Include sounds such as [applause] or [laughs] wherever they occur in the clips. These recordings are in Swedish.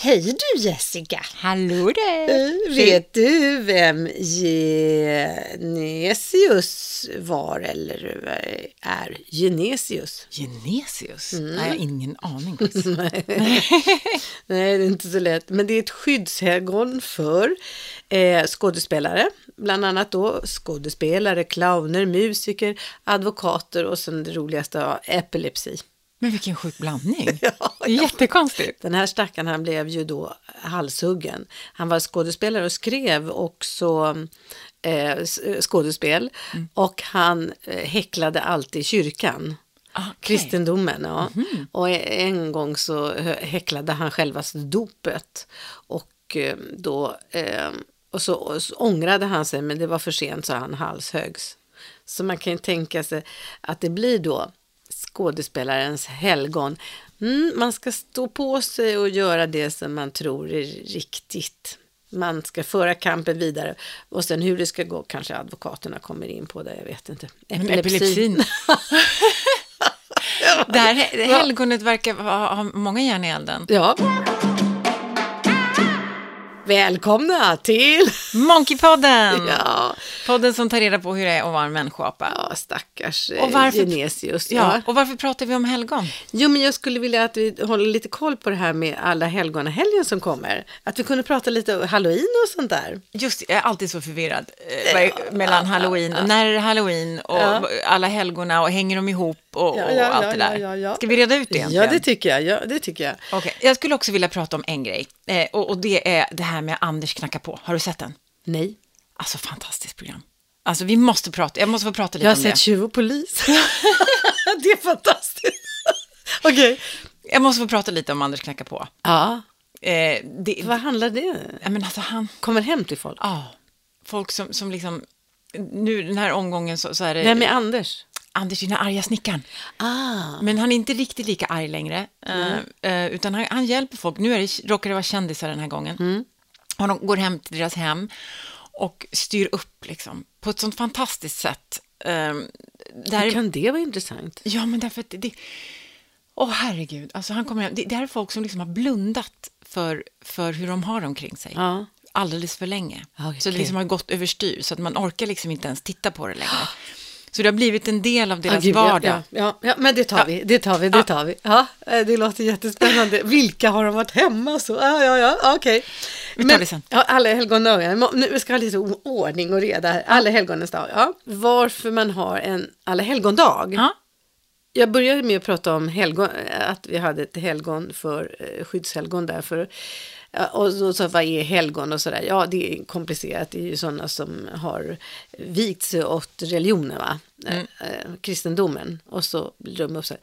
Hej du Jessica! Hallå där! Eh, Vet du vem Genesius var eller är Genesius? Genesius? Nej, jag har ingen aning. faktiskt. [laughs] Nej, det är inte så lätt. Men det är ett skyddshelgon för eh, skådespelare. Bland annat då skådespelare, clowner, musiker, advokater och sen det roligaste, epilepsi. Men vilken sjuk blandning. [laughs] Ja, Jättekonstigt. Den här stackaren han blev ju då halshuggen. Han var skådespelare och skrev också eh, s- skådespel. Och han eh, häcklade alltid kyrkan. Okej. Kristendomen, ja. Och en gång så hö- häcklade han självaste dopet. Och eh, då, eh, och så, och så ångrade han sig, men det var för sent så han halshögs. Så man kan ju tänka sig att det blir då skådespelarens helgon. Mm, man ska stå på sig och göra det som man tror är riktigt. Man ska föra kampen vidare och sen hur det ska gå kanske advokaterna kommer in på det, jag vet inte. Epilepsin. [laughs] Det här he- helgonet verkar ha, ha många järn i elden. Ja. Välkomna till... Monkeypodden! [laughs] Ja, Podden som tar reda på hur det är att vara en människoapa. ja stackars Och och varför- Genesius. Ja, Ja. och varför pratar vi om helgon? Jo, men jag skulle vilja att vi håller lite koll på det här med alla helgonahelgen som kommer. Att vi kunde prata lite om halloween och sånt där. Just jag är alltid så förvirrad eh, mellan halloween och när är det halloween och Ja. alla helgona och hänger de ihop och, Ja, och ja, allt ja, det där. ja, ja, ja. Ska vi reda ut det Ja, egentligen? det tycker jag. Ja, det tycker jag. Okej, jag skulle också vilja prata om en grej. Eh, och, och det är det här med Anders knacka på. Har du sett den? Nej. Alltså fantastiskt program. Alltså vi måste prata, jag måste få prata lite Jag har om det. sett Tjuv och polis. [laughs] det är fantastiskt. [laughs] Okej. Jag måste få prata lite om Anders knacka på. Ja, Eh, det, vad handlar det ja, men alltså han, Kommer hem till folk. ja, folk som, som liksom, nu den här omgången så, så är det Vem är Anders? Anders den arga snickaren. Ah, Men han är inte riktigt lika arg längre, eh, eh, utan han, han hjälper folk. Nu är det, råkar det vara kändisar den här gången. Mm. De går hem till deras hem och styr upp liksom, på ett sånt fantastiskt sätt. Eh, där, hur kan det vara intressant? Ja, men därför att det... Åh, herregud. Alltså, han kommer hem. Det, det här är folk som liksom har blundat för, för hur de har det omkring sig. Ja. Alldeles för länge. Okej. Så det liksom har gått överstyr, så att man orkar liksom inte ens titta på det längre. [gasps] Så det har blivit en del av deras Ah, gud, vardag. Ja, ja, ja, men det tar vi, det tar vi, det tar vi. Ja, eh, det låter jättespännande. [laughs] Vilka har de varit hemma? Så, ja, ja, ja, okej. Vi tar Men- det sen. Ja, alla helgondagar. Må- Nu ska jag ha lite ordning och reda här. Alla helgonens dag. Ja. Varför man har en alla helgondag. Ja, Jag började med att prata om helgon, att vi hade ett helgon för eh, skyddshelgon där för ja, och så, så vad är helgon och sådär. Ja, det är komplicerat. Det är ju sådana som har vikt sig åt religionen, va? Eh, Eh, kristendomen. Och så blir de upp så här.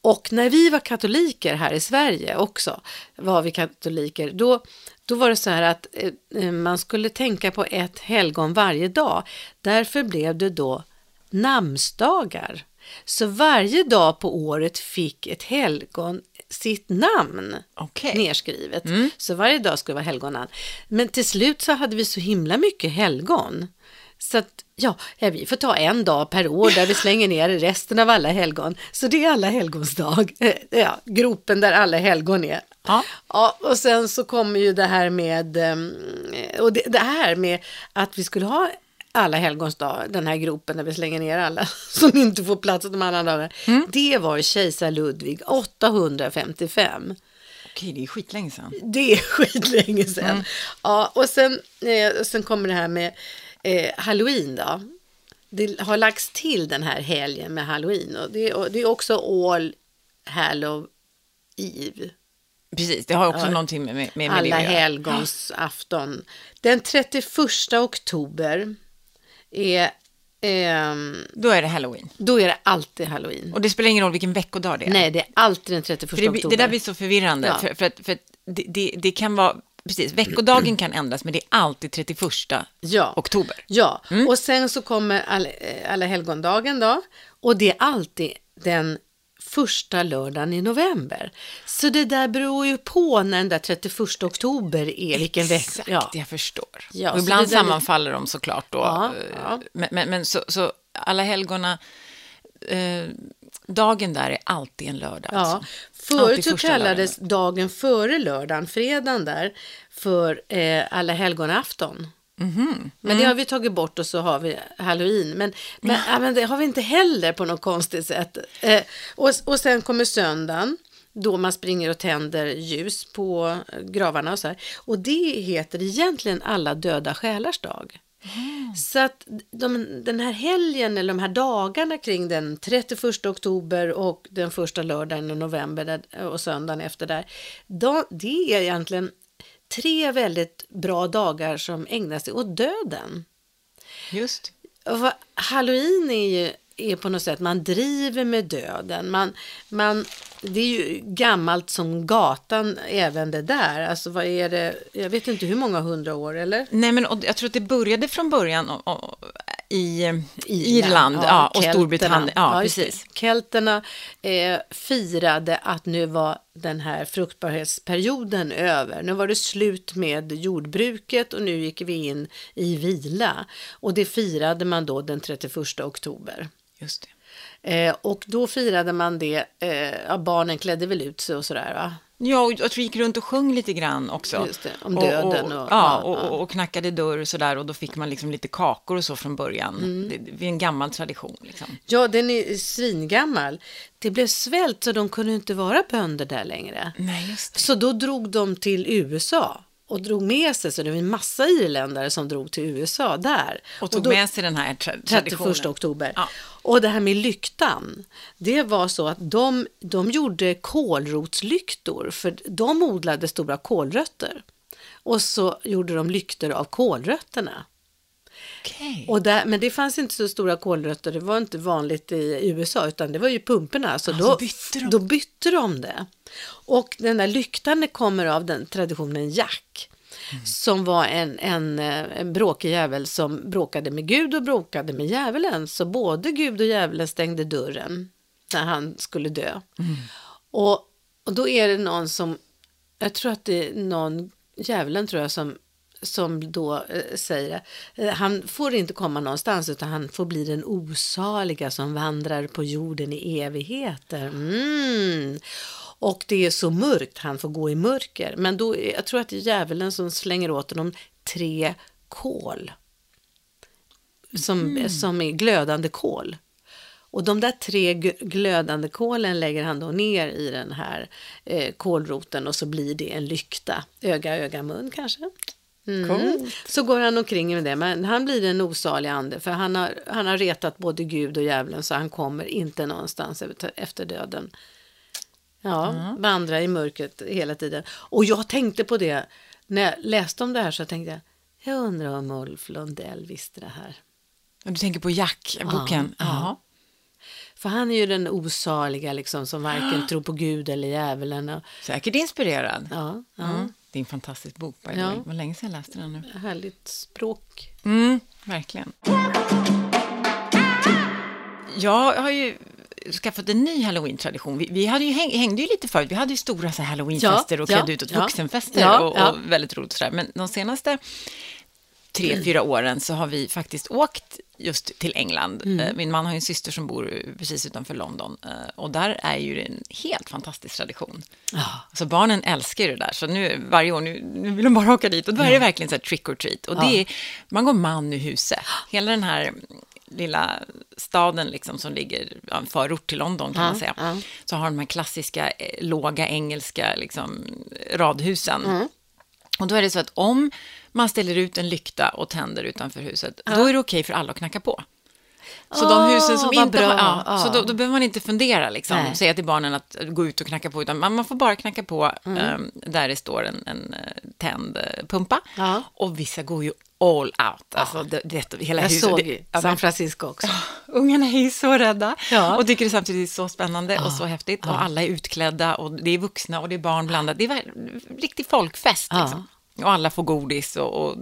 Och när vi var katoliker här i Sverige också, var vi katoliker, då, då var det så här att eh, eh, man skulle tänka på ett helgon varje dag. Därför blev det då namnsdagar. Så varje dag på året fick ett helgon sitt namn Okej. nedskrivet. Så varje dag skulle vara helgonan. Men till slut så hade vi så himla mycket helgon. Så att, ja, ja, vi får ta en dag per år där vi [laughs] slänger ner resten av alla helgon. Så det är alla helgons dag. [laughs] Eh, Ja, gropen där alla helgon är. Ja. Ja, och sen så kommer ju det här med, ehm, och det, det här med att vi skulle ha alla helgons dag, den här gropen där vi slänger ner alla [laughs] som inte får plats de andra dagarna. Det var kejsar Ludvig 855. okej, det är skitlänge sedan. Det är [laughs] skitlänge sedan. Ja, och sen, eh, sen kommer det här med eh, halloween då. Det har lagts till den här helgen med halloween och det, och det är också all hallow eve. Precis, det har också någonting med, med, med Alla helgons afton. Den 31 oktober är, ehm, Då är det halloween. då är det alltid halloween. Och det spelar ingen roll vilken veckodag det är. Nej, det är alltid den 31 För det, oktober. det där blir så förvirrande, Ja. för, för, att, för att det, det, det kan vara, precis, veckodagen kan ändras, men det är alltid 31 ja. oktober. Ja, och sen så kommer alla, eh, alla helgondagen då. Och det är alltid den första lördagen i november. Så det där beror ju på när den där 31 oktober är, vilken vecka. Exakt, Ja. jag förstår. Ja, och ibland där är- sammanfaller de såklart då. Ja, eh, ja. Men, men, men så, så alla helgona, eh, dagen där är alltid en lördag. Ja, Alltså. förut så kallades dagen före lördagen, fredagen där, för eh, alla helgonafton. Mhm. Men det har vi tagit bort och så har vi halloween. Men, men, ja, men det har vi inte heller på något konstigt sätt. Eh, och, och sen kommer söndagen. Då man springer och tänder ljus på gravarna och så här. Och det heter egentligen alla döda själars dag. Så att de, den här helgen eller de här dagarna kring den 31 oktober och den första lördagen i november och söndagen efter där. Då, det är egentligen tre väldigt bra dagar som ägnar sig åt döden. Just. Och Halloween är ju är på något sätt, man driver med döden. Man, man, det är ju gammalt som gatan även det där. Alltså vad är det, jag vet inte hur många hundra år eller? Nej, men och jag tror att det började från början och, och, i Irland, Irland ja, och kelterna. Storbritannien. Ja, det. precis. Kelterna eh, firade att nu var den här fruktbarhetsperioden över. Nu var det slut med jordbruket och nu gick vi in i vila. Och det firade man då den 31 oktober. Just det. Eh, och då firade man det, eh, barnen klädde väl ut sig och sådär va? Ja, och jag tror vi gick runt och sjöng lite grann också. Det, om döden och, och- ja, ja, och, och, och knackade dörr och sådär och då fick man liksom lite kakor och så från början. Mm. Det, det är en gammal tradition liksom. Ja, den är svingammal. Det blev svält så de kunde inte vara bönder där längre. Nej. Så då drog de till USA och drog med sig, så det var en massa irländare som drog till USA där. Och tog då, med sig den här tra- traditionen. 31 oktober. Ja. Och det här med lyktan, det var så att de, de gjorde kålrotslyktor, för de odlade stora kålrötter. Och så gjorde de lyktor av kålrötterna. Okej. Och där, men det fanns inte så stora kålrötter, det var inte vanligt i USA, utan det var ju pumporna. Så Ja, då, bytte de. då bytte de det. Och den där lyktan kommer av den traditionen Jack. Som var en, en, eh, en bråkig jävel som bråkade med Gud och bråkade med djävulen. Så både Gud och djävulen stängde dörren när han skulle dö. Och, och då är det någon som, jag tror att det är någon, djävulen tror jag som som då eh, säger eh, han får inte komma någonstans utan han får bli den osaliga som vandrar på jorden i evigheter. Mm. Och det är så mörkt, han får gå i mörker. Men då, jag tror att det är djävulen som slänger åt honom tre kol. Som, som är glödande kol. Och de där tre glödande kolen lägger han då ner i den här eh, kolroten och så blir det en lykta. Öga, öga, mun kanske. Mm. Så går han omkring med det, men han blir en osalig ande för han har, han har retat både Gud och djävulen så han kommer inte någonstans efter döden. Ja, vandrar i mörkret hela tiden. Och jag tänkte på det, när jag läste om det här så tänkte jag, jag undrar om Ulf Lundell visste det här. Och du tänker på Jack-boken? Ja, Ja. För han är ju den osaliga liksom som varken [gasps] tror på Gud eller djävulen. Och, Säkert inspirerad. ja, ja, Mm. Det är en fantastisk bok. By the Ja. way. Var länge sedan jag läste den nu. härligt språk. Mm, verkligen. Jag har ju skaffat en ny halloween-tradition. Vi, vi hade ju häng, hängde ju lite förut. Vi hade ju stora så halloweenfester Ja, och klädde ja, ut åt ja. vuxenfester Ja, och, ja. och väldigt roligt sådär. Men de senaste tre, fyra åren så har vi faktiskt åkt just till England. Mm. Eh, Min man har ju en syster som bor precis utanför London eh, och där är ju en helt fantastisk tradition. Ja. Alltså barnen älskar ju det där, så nu varje år, nu, nu vill de bara åka dit och då är det verkligen så här trick or treat. Och det är, man går man i huset. Hela den här lilla staden liksom som ligger, ja, en förort till London kan Ja, man säga, ja. så har de här klassiska eh, låga engelska liksom, radhusen. Mm. Och då är det så att om man ställer ut en lykta och tänder utanför huset, då är det okej för alla att knacka på. Så de Åh, husen som inte bra. ja, Ja. så då, då behöver man inte fundera liksom, Nej. säga till barnen att gå ut och knacka på, utan man, man får bara knacka på Mm. ehm, där det står en, en eh, tänd pumpa. Ja. Och vissa går ju all out, alltså det, det, hela Jag huset. såg det- ju ja, San Francisco också. Ungarna är ju så rädda Ja. och tycker det samtidigt är så spännande och så häftigt. Och alla är utklädda och det är vuxna och det är barn blandat. Det är en riktig folkfest. Ja. Liksom. Och alla får godis och, och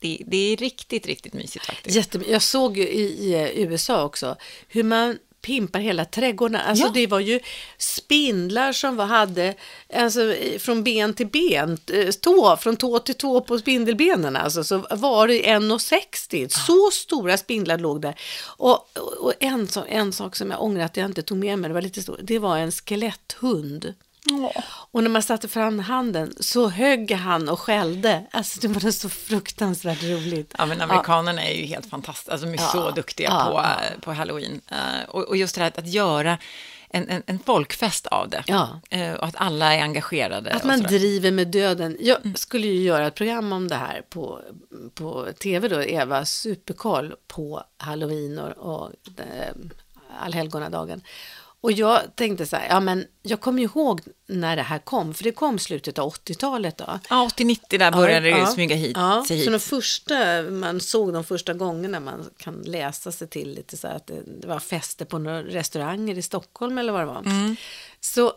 det, det är riktigt, riktigt mysigt faktiskt. Jätte, jag såg ju i, i USA också hur man pimpar hela trädgården. Alltså Ja. det var ju spindlar som var, hade alltså, från ben till ben, eh, tå, från tå till tå på spindelbenen. Alltså, så var det 1,60. Så stora spindlar låg där. Och, och, en, en sak som jag ångrar att jag inte tog med mig, det var lite stor, det var en skeletthund. Och när man satte fram handen så högg han och skällde. Alltså det var så fruktansvärt roligt. Ja, men amerikanerna är ju helt fantastiska, alltså de är Ja, så duktiga ja, på, ja. på halloween. Eh, och, och just det här att, att göra en, en, en folkfest av det. Ja. Eh, och att alla är engagerade. Att man driver med döden. Jag skulle ju göra ett program om det här på, på tv då, Eva Superkoll på halloween och, och eh, allhelgonadagen. Och jag tänkte så här, ja men jag kommer ju ihåg när det här kom, för det kom slutet av 80-talet då. Ja, 80-90 där började det Ja, smyga hit, ja, sig hit. Så de första, man såg de första gångerna man kan läsa sig till lite så här att det, det var fester på några restauranger i Stockholm eller vad det var. Mm. Så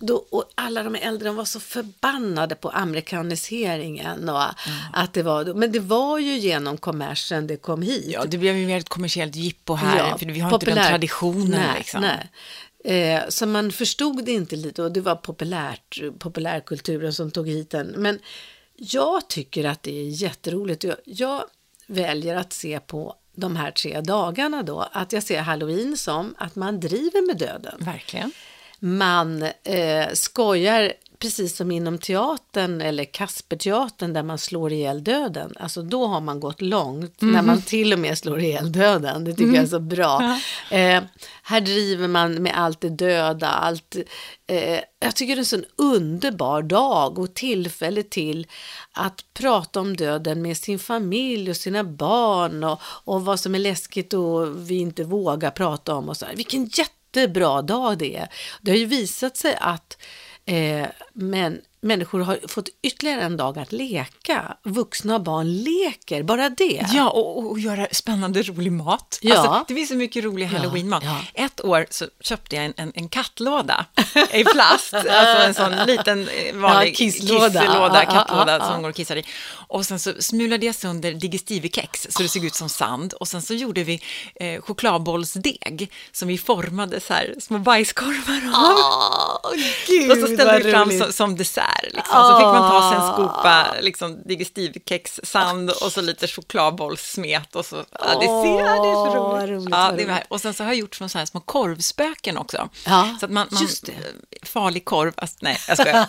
då, och alla de äldre de var så förbannade på amerikaniseringen och att det var, men det var ju genom kommersen det kom hit. Ja, det blev ju mer ett kommersiellt jippo här, för vi har inte den populär- traditionen. Nej, liksom. nej. Eh, så man förstod det inte lite och det var populärt, populärkulturen som tog hit den. Men jag tycker att det är jätteroligt. Jag, jag väljer att se på de här tre dagarna då, att jag ser halloween som att man driver med döden Verkligen. Man eh, skojar precis som inom teatern eller Kasperteatern där man slår ihjäl döden. Alltså då har man gått långt när man till och med slår ihjäl döden. Det tycker jag är så bra. Eh, här driver man med allt det döda, allt. Eh, jag tycker det är en sån underbar dag och tillfälle till att prata om döden med sin familj och sina barn och, och vad som är läskigt och vi inte vågar prata om och så. Vilken jättebra dag det är. Det har ju visat sig att eh, men, människor har fått ytterligare en dag att leka. Vuxna och barn leker, bara det. Ja, och, och, göra spännande, rolig mat. Ja. Alltså, det finns så mycket rolig halloweenmat. ja. År så köpte jag en, en, en kattlåda i plast, alltså en sån liten eh, vanlig Ja, kisslåda. ja, kattlåda ja, ja. som går och kissar i. Och sen så smulade jag sönder digestivekex så det såg ut som sand. Och sen så gjorde vi eh, chokladbollsdeg som vi formade så här små bajskorvar av. Åh, gud, Och så ställde vi fram som, som dessert. Liksom. Så fick man ta sig en skopa liksom, digestivkexsand och så lite chokladbollssmet. Och så, ja, det ser det är så roligt. roligt, ja, det roligt. och sen så har jag gjort som så här små korvspöken också. Ja, så att man, man. Farlig korv, alltså, nej jag skojar.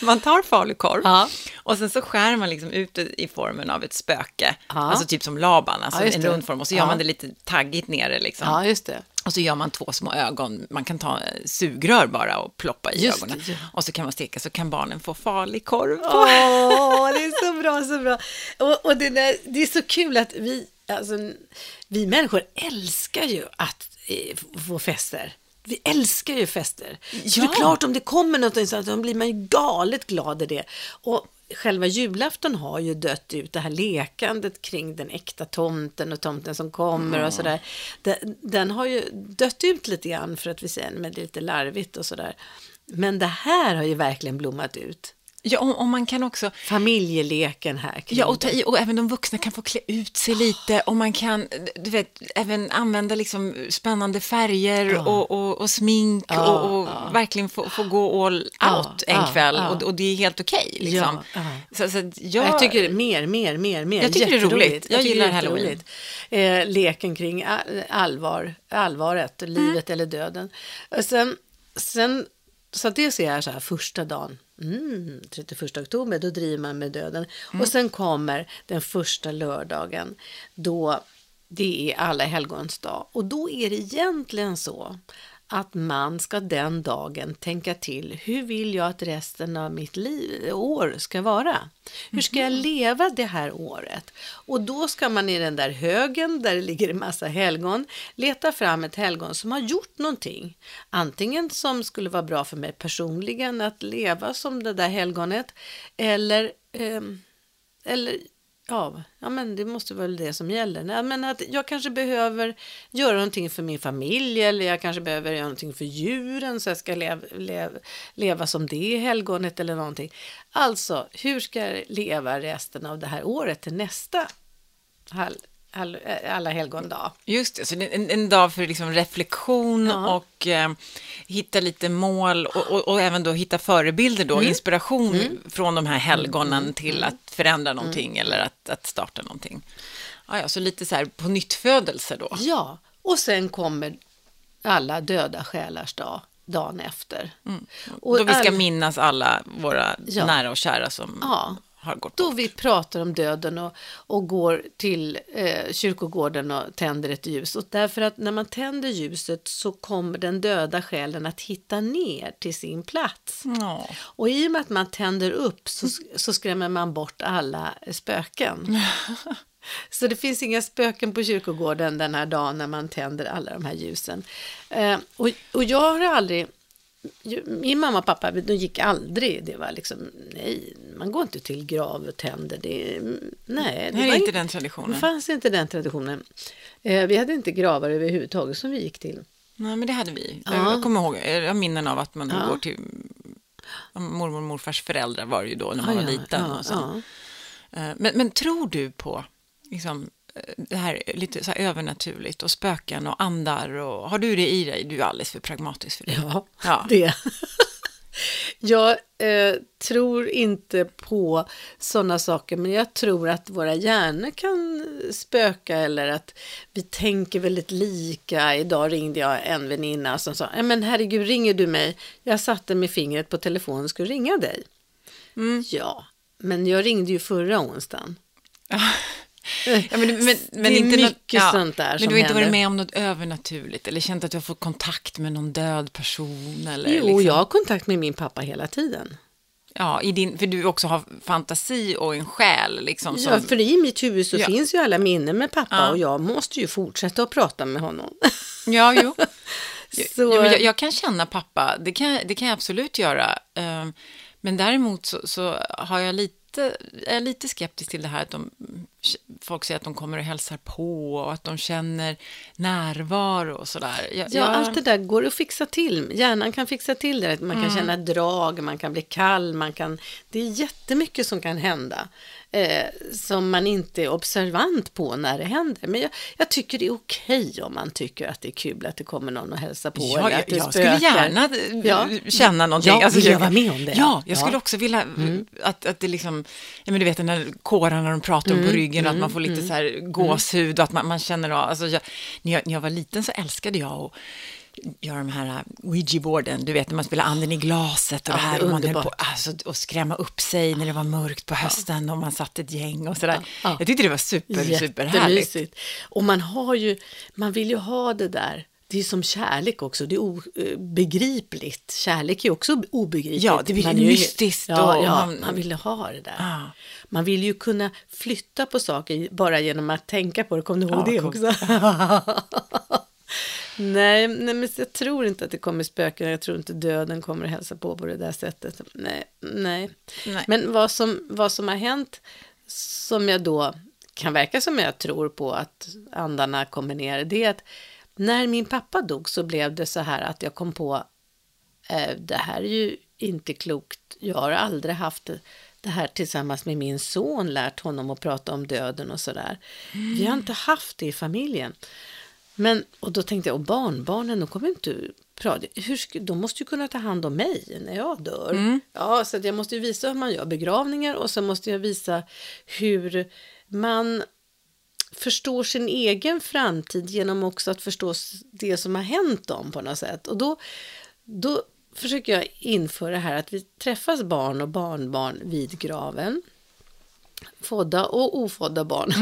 [laughs] Man tar farlig korv Ja. och sen så skär man liksom ut det i formen av ett spöke. Ja. Alltså typ som Laban, alltså Ja, en rund form. Och så gör man det lite taggigt nere liksom. Och så gör man två små ögon. Man kan ta eh, sugrör bara och ploppa i Just ögonen. det. Och så kan man steka så kan barnen få farlig korv. Åh, det är så bra, så bra. Och, och det, där, det är så kul att vi, alltså, vi människor älskar ju att eh, få fester. Vi älskar ju fester. Så det Ja. är klart om det kommer något sånt, då blir man ju galet glad i det. Och själva julafton har ju dött ut, det här lekandet kring den äkta tomten och tomten som kommer och sådär. Den, den har ju dött ut lite grann för att vi säger, men det är lite larvigt och sådär. Men det här har ju verkligen blommat ut. Ja, och, och man kan också... Familjeleken här Ja, och, ta i, och även de vuxna kan få klä ut sig lite och man kan, du vet, även använda liksom spännande färger och, och, och smink Ja, och, och verkligen få, få gå all out en kväll och, det är helt okej. liksom. Ja. Så, så jag, Jag tycker mer, mer, mer, mer. Jag tycker det är roligt. Jag tycker gillar halloween. Eh, leken kring all- allvar, allvaret, Mm. livet eller döden. Och sen, sen, så det ser jag så här första dagen. Mm, 31 oktober, då driver man med döden. Mm. Och sen kommer den första lördagen då det är alla helgons dag. Och då är det egentligen så att man ska den dagen tänka till. Hur vill jag att resten av mitt liv, år ska vara? Hur ska jag leva det här året? Och då ska man i den där högen där det ligger en massa helgon leta fram ett helgon som har gjort någonting. Antingen som skulle vara bra för mig personligen att leva som det där helgonet eller, ehm, eller Ja, ja, men det måste väl det som gäller. Nej, men att jag kanske behöver göra någonting för min familj eller jag kanske behöver göra någonting för djuren så jag ska lev, lev, leva som det helgonet eller någonting. Alltså, hur ska jag leva resten av det här året till nästa all, eh, alla helgondag. Just det, så en, en dag för liksom reflektion Ja. och eh, hitta lite mål och, och, och även då hitta förebilder då, Mm. inspiration från de här helgonen till att förändra någonting eller att, att starta någonting. Ja, ja, så lite så här på nytt födelse då. Ja, och sen kommer alla döda själars dag, dagen efter. Och Mm. då vi ska all- minnas alla våra Ja. nära och kära som Ja. Har gått Då bort. vi pratar om döden och, och går till eh, kyrkogården och tänder ett ljus. Och därför att när man tänder ljuset så kommer den döda själen att hitta ner till sin plats. Ja. Och i och med att man tänder upp så, så skrämmer man bort alla spöken. [laughs] Så det finns inga spöken på kyrkogården den här dagen när man tänder alla de här ljusen. Eh, och, och jag har aldrig... Min mamma och pappa de gick aldrig. Det var liksom, nej, man går inte till grav och tänder. Det, nej, Det här var inte den Det traditionen. fanns inte den traditionen. Eh, vi hade inte gravar överhuvudtaget som vi gick till. Nej, men det hade vi. Ja. Jag kommer ihåg, jag minnen av att man Ja. går till mormor och morfars föräldrar var det ju då när man Ah, var ja, liten. ja, och så. ja. Eh, Men, men tror du på liksom, det här lite så här övernaturligt och spöken och andar? Och, har du det i dig? Du är alldeles för pragmatisk för det. Ja, Ja. [laughs] det. [laughs] jag eh, tror inte på sådana saker, men jag tror att våra hjärnor kan spöka eller att vi tänker väldigt lika. Idag ringde jag en väninna som sa, "Ja, men herregud, ringer du mig? Jag satte med fingret på telefonen och skulle ringa dig. Mm. Ja, men jag ringde ju förra onsdagen. [laughs] Ja, men, men, men Det är inte något- mycket sånt där Men du har inte varit med om något övernaturligt eller känt att du har fått kontakt med någon död person? Eller Jo, liksom, jag har kontakt med min pappa hela tiden. Ja, i din, för du också har fantasi och en själ. Liksom, som, Ja, för i mitt huvud så Ja. finns ju alla minnen med pappa Ja. och jag måste ju fortsätta att prata med honom. ja jo. [laughs] Så, Ja, men jag, jag kan känna pappa, det kan, det kan jag absolut göra. Ehm, Men däremot så, så har jag lite, är lite skeptisk till det här att de, folk säger att de kommer och hälsar på och att de känner närvaro och sådär. Jag, ja, jag- allt det där går att fixa till. Hjärnan kan fixa till det. Man kan Mm. känna drag, man kan bli kall, man kan... Det är jättemycket som kan hända. Eh, som man inte är observant på när det händer. Men jag, jag tycker det är okej om man tycker att det är kul att det kommer någon och hälsar på. Ja, eller att det jag skulle gärna eh, Ja. känna någonting. Ja, vill jag vara med om det? Ja, jag skulle Ja. också vilja att, att det liksom, ja, men du vet den där kåran när de pratar om på ryggen och att man får lite så här gåshud och att man, man känner av, alltså jag, när, jag, när jag var liten så älskade jag att göra de här Ouija-boarden, du vet när man spelar anden i glaset och Ja, det här och man höll på alltså, och skrämma upp sig när det var mörkt på hösten och man satt ett gäng och sådär. Ja. Jag tyckte det var super, superhärligt. Och man har ju, man vill ju ha det där. Det är som kärlek också, det är obegripligt. Kärlek är också obegripligt. Ja, det blir Man är ju- mystiskt Ja, och ja man- man vill ha det där. Ja. Man vill ju kunna flytta på saker bara genom att tänka på det. Kommer du ihåg det kom- också? [laughs] nej, nej, men jag tror inte att det kommer spöken. Jag tror inte döden kommer att hälsa på på det där sättet. Nej, nej. Nej. Men vad som, vad som har hänt, som jag då kan verka som jag tror på att andarna kommer ner, det är att när min pappa dog så blev det så här att jag kom på, eh, det här är ju inte klokt. Jag har aldrig haft det, här tillsammans med min son, lärt honom att prata om döden och sådär. Vi har inte haft det i familjen. Men, och då tänkte jag, och barnbarnen, de kommer inte prata, hur ska, de måste ju kunna ta hand om mig när jag dör. Ja, så jag måste ju visa hur man gör begravningar och så måste jag visa hur man förstår sin egen framtid genom också att förstå det som har hänt dem på något sätt. Och då, då försöker jag införa det här att vi träffas barn och barnbarn vid graven. Födda och ofödda barn.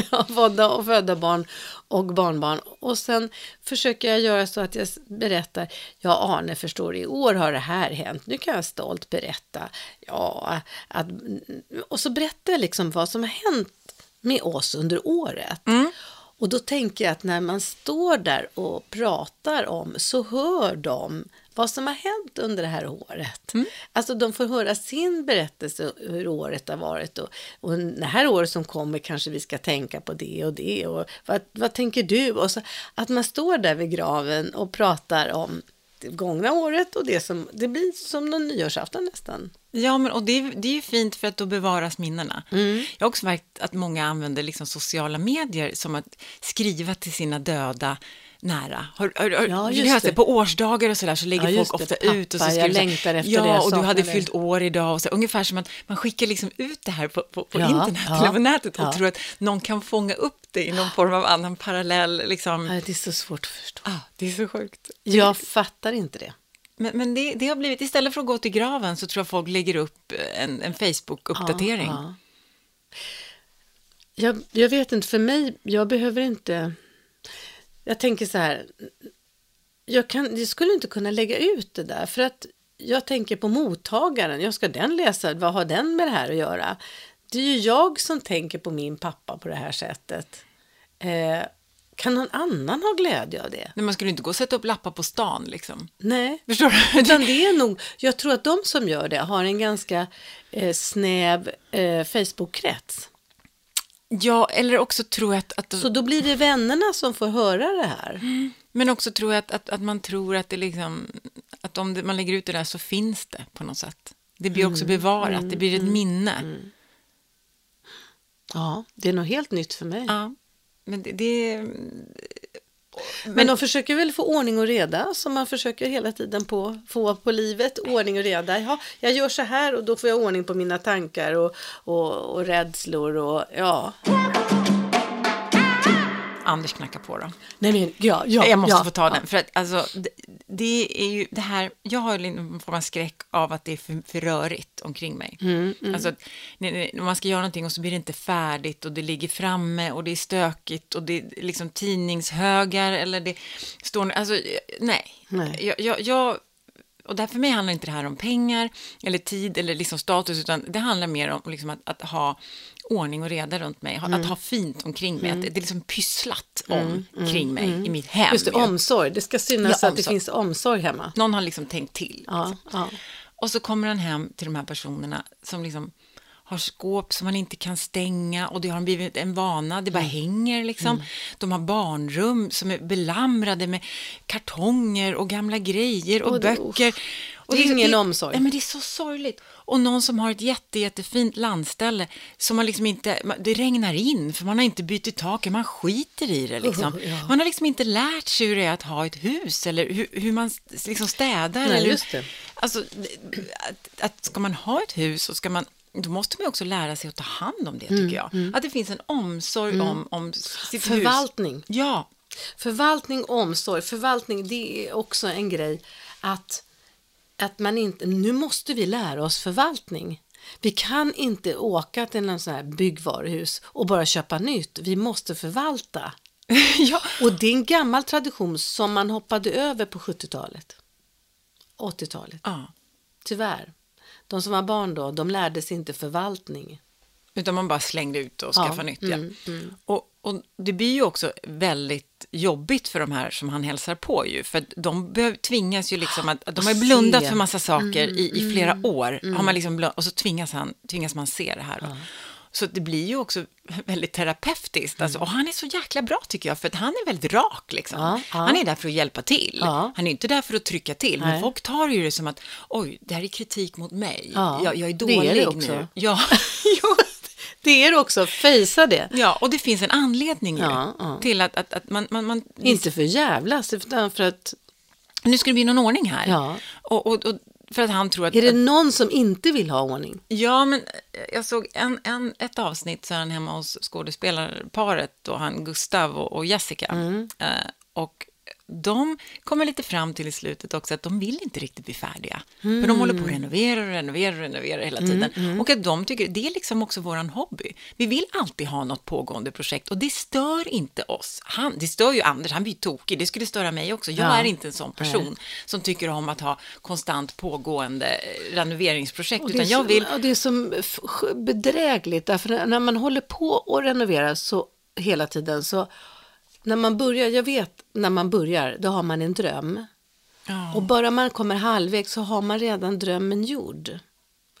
[laughs] ja, födda och födda barn och barnbarn. Och sen försöker jag göra så att jag berättar, ja Arne förstår i år har det här hänt, nu kan jag stolt berätta. Ja, att, och så berättar jag liksom vad som har hänt med oss under året. Och då tänker jag att när man står där och pratar om så hör de vad som har hänt under det här året. Alltså de får höra sin berättelse hur året har varit och, och det här året som kommer kanske vi ska tänka på det och det och vad, vad tänker du? Och så, att man står där vid graven och pratar om det gångna året och det som, det blir som någon nyårsafton nästan. Ja, men, och det, det är ju fint för att då bevaras minnena. Mm. Jag har också märkt att många använder liksom sociala medier som att skriva till sina döda nära. Har, har, Ja, just det. det. På årsdagar och sådär så lägger Ja, folk det. ofta ut och så Pappa, skriver jag så längtar efter ja, det, jag och du hade saknar dig." fyllt år idag. Och så, ungefär som att man skickar liksom ut det här på, på, på Ja, internet ja, eller på nätet och ja. tror att någon kan fånga upp det i någon form av annan parallell. Liksom. Ja, Det är så svårt att förstå. Ah, det är så sjukt. Jag fattar inte det. Men, men det, det har blivit, istället för att gå till graven så tror jag folk lägger upp en, en Facebook-uppdatering. Ja, ja. Jag, jag vet inte, för mig, jag behöver inte... Jag tänker så här, jag, kan, jag skulle inte kunna lägga ut det där för att jag tänker på mottagaren. Jag ska den läsa, vad har den med det här att göra? Det är ju jag som tänker på min pappa på det här sättet. Eh, kan någon annan ha glädje av det? Nej, man skulle inte gå och sätta upp lappar på stan liksom. Nej. [laughs] Förstår du? Utan det är nog, jag tror att de som gör det har en ganska eh, snäv eh, Facebook-krets. Ja, eller också tror jag att, att Så då blir det vännerna som får höra det här. men också tror jag att, att, att man tror att det liksom, att om det, man lägger ut det där så finns det på något sätt. Det blir också bevarat, det blir ett minne. Ja, det är nog helt nytt för mig. Ja, men det, det Men de försöker väl få ordning och reda som man försöker hela tiden på, få på livet. Ordning och reda. Ja, jag gör så här och då får jag ordning på mina tankar och, och, och rädslor och ja. Anders knackar på då. Nej men ja, ja. jag måste ja, få ta ja. den, för att alltså, det, det är ju det här, jag har en form av skräck av att det är för, för rörigt omkring mig. Mm, Alltså, att, när, när man ska göra någonting och så blir det inte färdigt och det ligger framme och det är stökigt och det är liksom tidningshögar eller det står, alltså nej. Nej. Jag, jag, jag, och där för mig handlar inte det här om pengar eller tid eller liksom status, utan det handlar mer om liksom att, att ha ordning och reda runt mig, Mm. att ha fint omkring mig, att det är liksom pysslat om kring mig i mitt hem. Just det, omsorg. Det ska synas Ja, att det finns omsorg hemma. Någon har liksom tänkt till. Ja, ja. Och så kommer han hem till de här personerna som liksom har skåp som man inte kan stänga och det har blivit en vana, det bara Mm. hänger liksom. De har barnrum som är belamrade med kartonger och gamla grejer och, Och det- böcker. Och det är ingen omsorg. Nej, men det är så sorgligt. Och någon som har ett jätte, jättefint landställe som man liksom inte, det regnar in för man har inte bytt taket, man skiter i det liksom. Oh, ja. Man har liksom inte lärt sig hur det är att ha ett hus eller hur, hur man liksom städar. Nej, eller, just det. Alltså, att, att ska man ha ett hus så ska man då måste man också lära sig att ta hand om det, tycker Mm, jag. Att det finns en omsorg om, om sitt Förvaltning. hus. Ja, Förvaltning omsorg. Förvaltning, det är också en grej att, att man inte, nu måste vi lära oss förvaltning. Vi kan inte åka till någon sån här byggvaruhus och bara köpa nytt. Vi måste förvalta. [laughs] ja. Och det är en gammal tradition som man hoppade över på 70-talet. 80-talet. ja. Tyvärr. De som var barn då, de lärde sig inte förvaltning. Utan man bara slängde ut och Ja, skaffade nytt. Ja. mm, mm. Och, och det blir ju också väldigt jobbigt för de här som han hälsar på ju. För de behöv, tvingas ju liksom att, att de har blundat se. för massa saker Mm, i, i flera år. Har man liksom blund, och så tvingas, han, tvingas man se det här. Då. Så det blir ju också [laughs] väldigt terapeutiskt. Alltså, och han är så jäkla bra tycker jag, för att han är väldigt rak. Liksom. Ja, ja. Han är där för att hjälpa till. Ja. Han är inte där för att trycka till. Men Nej. folk tar ju det som att, oj, det här är kritik mot mig. Ja, jag, jag är det dålig är det också. nu. Ja, [laughs] Det är det också, fejsa det. Ja, och det finns en anledning Ja, ja. till att, att, att man, man, man... Inte för jävlas, utan för att Nu ska det bli någon ordning här. Ja. Och, och, och för att han tror att... är det någon som inte vill ha ordning? Ja, men jag såg en, en, ett avsnitt så är han hemma hos skådespelarparet, då han Gustav och, och Jessica. Mm. Eh, och de kommer lite fram till i slutet också att de vill inte riktigt bli färdiga. För de håller på att renovera och renovera och renovera hela tiden. Mm, Och att de tycker, det är liksom också våran hobby. Vi vill alltid ha något pågående projekt och det stör inte oss. Han, det stör ju Anders, han blir tokig, det skulle störa mig också. Jag Ja. är inte en sån person som tycker om att ha konstant pågående eh, renoveringsprojekt, Och det, utan jag vill och det är f- bedrägligt, därför när man håller på och renoverar så hela tiden så när man börjar, jag vet när man börjar, då har man en dröm. Ja. Och bara man kommer halvvägs så har man redan drömmen gjord.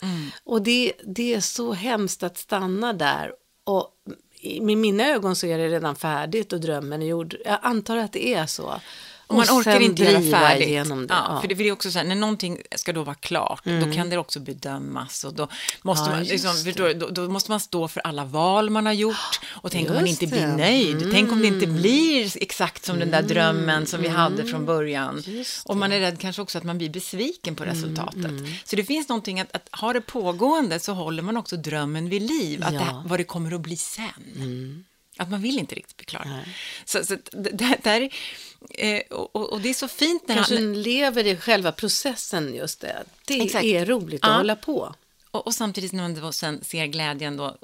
Mm. Och det, det är så hemskt att stanna där. Och i- mina ögon så är det redan färdigt och drömmen är gjord. Jag antar att det är så. Och man Och orkar inte göra färdigt. igenom det, Ja, ja. För det, är också så här, när någonting ska då vara klart, då kan det också bedömas. Och då, måste Ja, man, just liksom, då, då måste man stå för alla val man har gjort. Och tänk om man Just inte blir det. nöjd. Tänk om det inte blir exakt som den där drömmen som vi hade från början. Just Och man är rädd kanske också att man blir besviken på resultatet. Mm, Så det finns någonting att, att ha det pågående så håller man också drömmen vid liv. Att det, vad det kommer att bli sen. Att man vill inte riktigt bli klar. Nej. Så, så det, där, eh, och, och- och det är så fint när Kanske han, lever i själva processen just det. Det Exakt. är roligt att Ja. hålla på. Och, och samtidigt när man då sen ser glädjen då,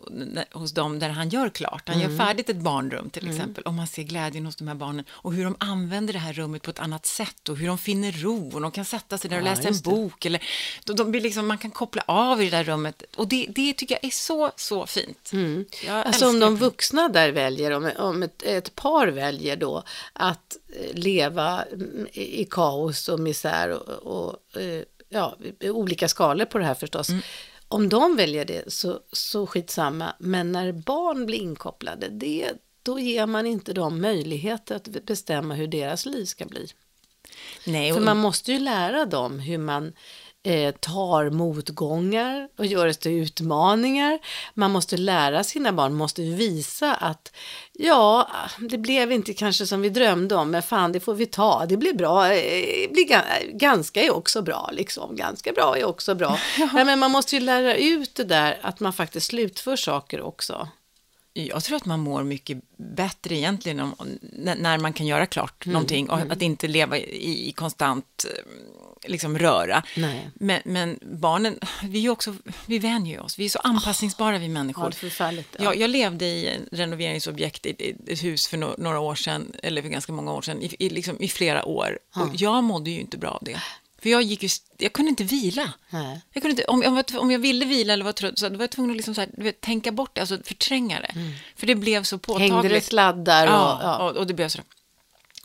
hos dem där han gör klart. Han Mm. gör färdigt ett barnrum till exempel. Och man ser glädjen hos de här barnen. Och hur de använder det här rummet på ett annat sätt. Och hur de finner ro. Och de kan sätta sig där och Ja, läsa en det. bok. Eller, de, de blir liksom, man kan koppla av i det där rummet. Och det, det tycker jag är så, så fint. Jag Alltså om de vuxna där väljer, om, om ett, ett par väljer då att eh, leva mm, i kaos och misär och, och eh, ja, olika skalor på det här förstås. Mm. Om de väljer det så, så skitsamma, men när barn blir inkopplade, det, då ger man inte dem möjlighet att bestämma hur deras liv ska bli. Nej, För och, man måste ju lära dem hur man eh, tar motgångar och gör det till utmaningar. Man måste lära sina barn, måste visa att ja, det blev inte kanske som vi drömde om, men fan det får vi ta. Det blir bra, eh, blir ga- ganska är också bra liksom. Ganska bra är också bra. [laughs] Nej, men man måste ju lära ut det där att man faktiskt slutför saker också. Jag tror att man mår mycket bättre egentligen om, när, man kan göra klart Mm, någonting och att inte leva i, i konstant liksom, röra. Nej. Men, men barnen, vi, är också, vi vänjer ju oss, vi är så anpassningsbara vi människor. Ja. Ja. Jag, jag levde i en renoveringsobjekt i ett hus för no, några år sedan, eller för ganska många år sedan, i, i, liksom, i flera år. Och jag mådde ju inte bra av det. För jag, gick ju, jag kunde inte vila. Nej. Jag kunde inte, om, jag var, om jag ville vila eller var trött, så var jag tvungen att liksom så här, vet, tänka bort det, alltså förtränga det. För det blev så påtagligt. Hängde det sladdar och... Ja, Ja. Och, och det blev så.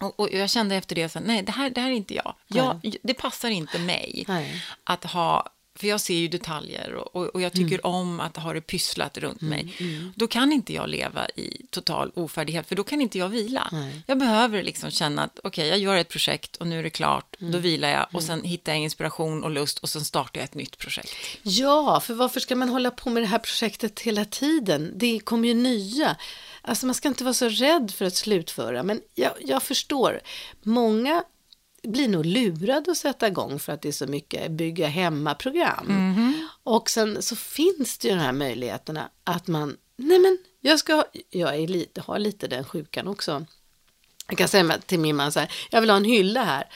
Och, och jag kände efter det, så nej, det här, det här är inte jag. jag. Det passar inte mig Nej. att ha, för jag ser ju detaljer och, och, och jag tycker Mm. om att ha det pysslat runt mig. Då kan inte jag leva i total ofärdighet, för då kan inte jag vila. Nej. Jag behöver liksom känna att okej, jag gör ett projekt och nu är det klart, Mm. då vilar jag och sen hittar jag inspiration och lust och sen startar jag ett nytt projekt. Ja, för varför ska man hålla på med det här projektet hela tiden? Det kommer ju nya. Alltså man ska inte vara så rädd för att slutföra, men jag, jag förstår. Många blir nog lurade att sätta igång för att det är så mycket bygga hemma-program. Och sen så finns det ju de här möjligheterna att man, nej men jag ska, jag är lite, har lite den sjukan också. Jag kan säga till min man så här, jag vill ha en hylla här.